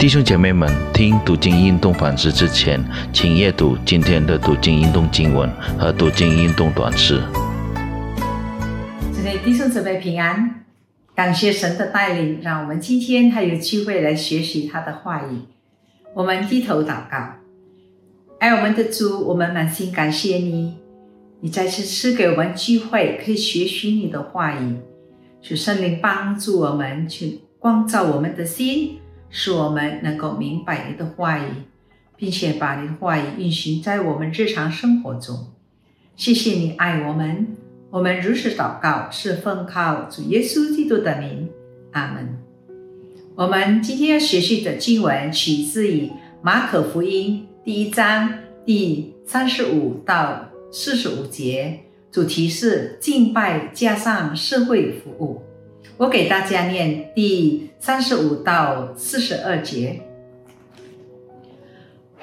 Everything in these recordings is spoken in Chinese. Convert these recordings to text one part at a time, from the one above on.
弟兄姐妹们，听读经运动反思之前，请阅读今天的读经运动经文和读经运动短诗。这位弟兄姊妹平安，感谢神的带领，让我们今天还有机会来学习他的话语。我们低头祷告，爱我们的主，我们满心感谢你，你再次赐给我们机会，可以学习你的话语，求圣灵帮助我们，去光照我们的心。使我们能够明白你的话语，并且把你的话语运行在我们日常生活中。谢谢你爱我们，我们如此祷告，是奉靠主耶稣基督的名，阿门。我们今天要学习的经文取自于马可福音第一章第三十五到四十五节，主题是敬拜加上社会服务。我给大家念第三十五到四十二节。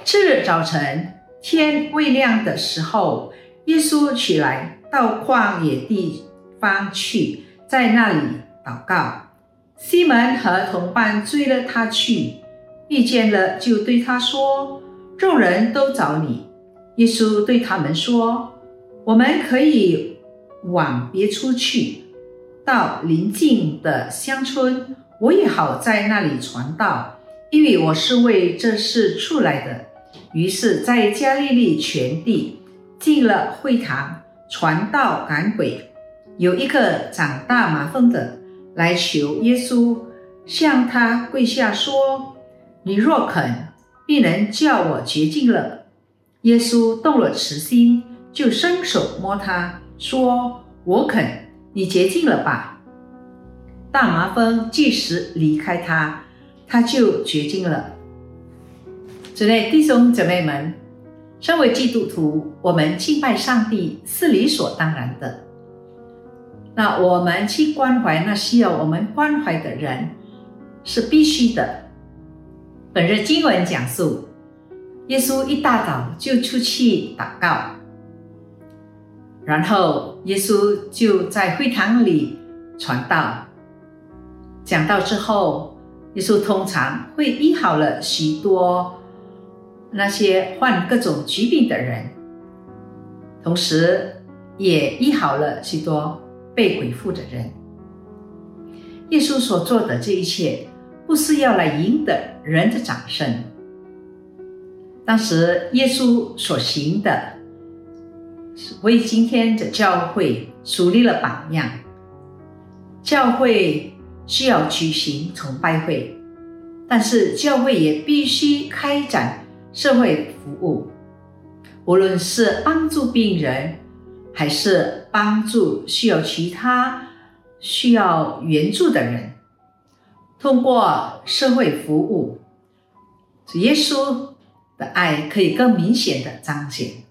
次日早晨，天未亮的时候，耶稣起来到旷野地方去，在那里祷告。西门和同伴追了他去，遇见了，就对他说：“众人都找你。”耶稣对他们说：“我们可以往别处去。”到邻近的乡村，我也好在那里传道，因为我是为这事出来的。于是，在加利利全地进了会堂，传道赶鬼。有一个长大麻风的来求耶稣，向他跪下说：“你若肯，必能叫我洁净了。”耶稣动了慈心，就伸手摸他，说：“我肯。”你洁净了吧？大麻风即时离开他，他就绝经了。之类弟兄姐妹们，身为基督徒，我们敬拜上帝是理所当然的。那我们去关怀那需要我们关怀的人是必须的。本日经文讲述，耶稣一大早就出去祷告。然后耶稣就在会堂里传道、讲道之后，耶稣通常会医好了许多那些患各种疾病的人，同时也医好了许多被鬼附的人。耶稣所做的这一切，不是要来赢得人的掌声。当时耶稣所行的。为今天的教会树立了榜样。教会需要举行崇拜会，但是教会也必须开展社会服务，无论是帮助病人，还是帮助需要其他需要援助的人，通过社会服务，耶稣的爱可以更明显的彰显。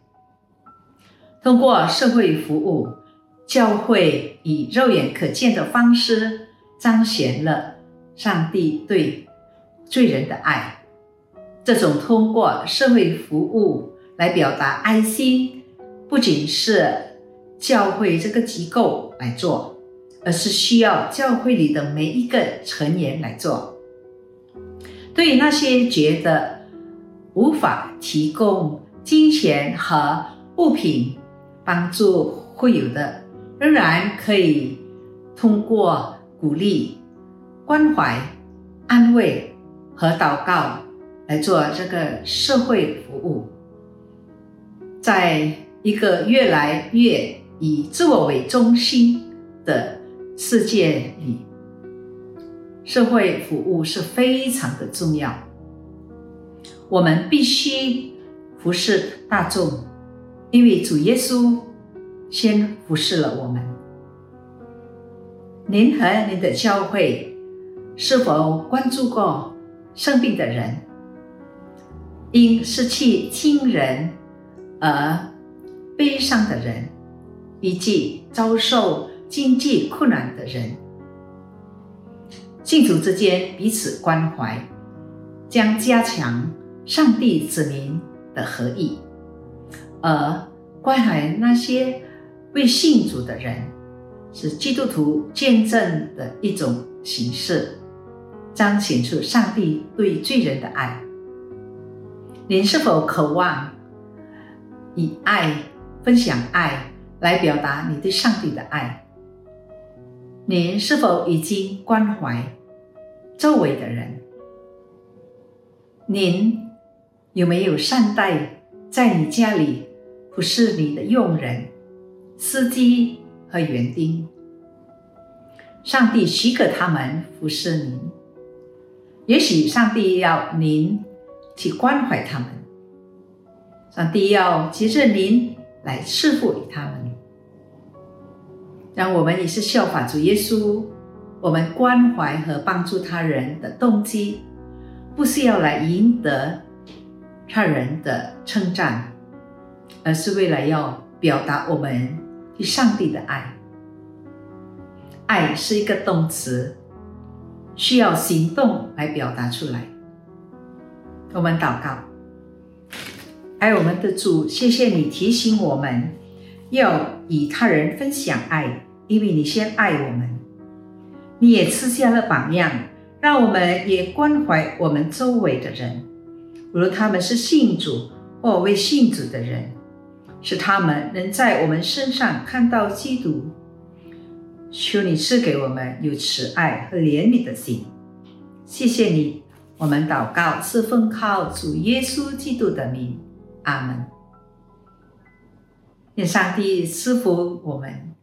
通过社会服务，教会以肉眼可见的方式彰显了上帝对罪人的爱。这种通过社会服务来表达爱心，不仅是教会这个机构来做，而是需要教会里的每一个成员来做。对于那些觉得无法提供金钱和物品，帮助会有的，仍然可以通过鼓励、关怀、安慰和祷告来做这个社会服务。在一个越来越以自我为中心的世界里，社会服务是非常的重要。我们必须服侍大众。因为主耶稣先服侍了我们。您和您的教会是否关注过生病的人、因失去亲人而悲伤的人，以及遭受经济困难的人？信徒之间彼此关怀，将加强上帝子民的合意。而关怀那些未信主的人，是基督徒见证的一种形式。彰显出上帝对罪人的爱。您是否渴望以爱分享爱来表达你对上帝的爱？您是否已经关怀周围的人？您有没有善待在你家里不是你的佣人、司机和园丁？上帝许可他们服侍您，也许上帝要您去关怀他们，上帝要接着您来赐福于他们。让我们也是效法主耶稣，我们关怀和帮助他人的动机，不是要来赢得他人的称赞，而是为了要表达我们对上帝的爱。爱是一个动词，需要行动来表达出来。我们祷告，爱我们的主，谢谢你提醒我们要与他人分享爱，因为你先爱我们，你也赐下了榜样，让我们也关怀我们周围的人，无论他们是信主或未信主的人，使他们能在我们身上看到基督。求你赐给我们有慈爱和怜悯的心，谢谢你。我们祷告是奉靠主耶稣基督的名，阿门。愿上帝赐福我们。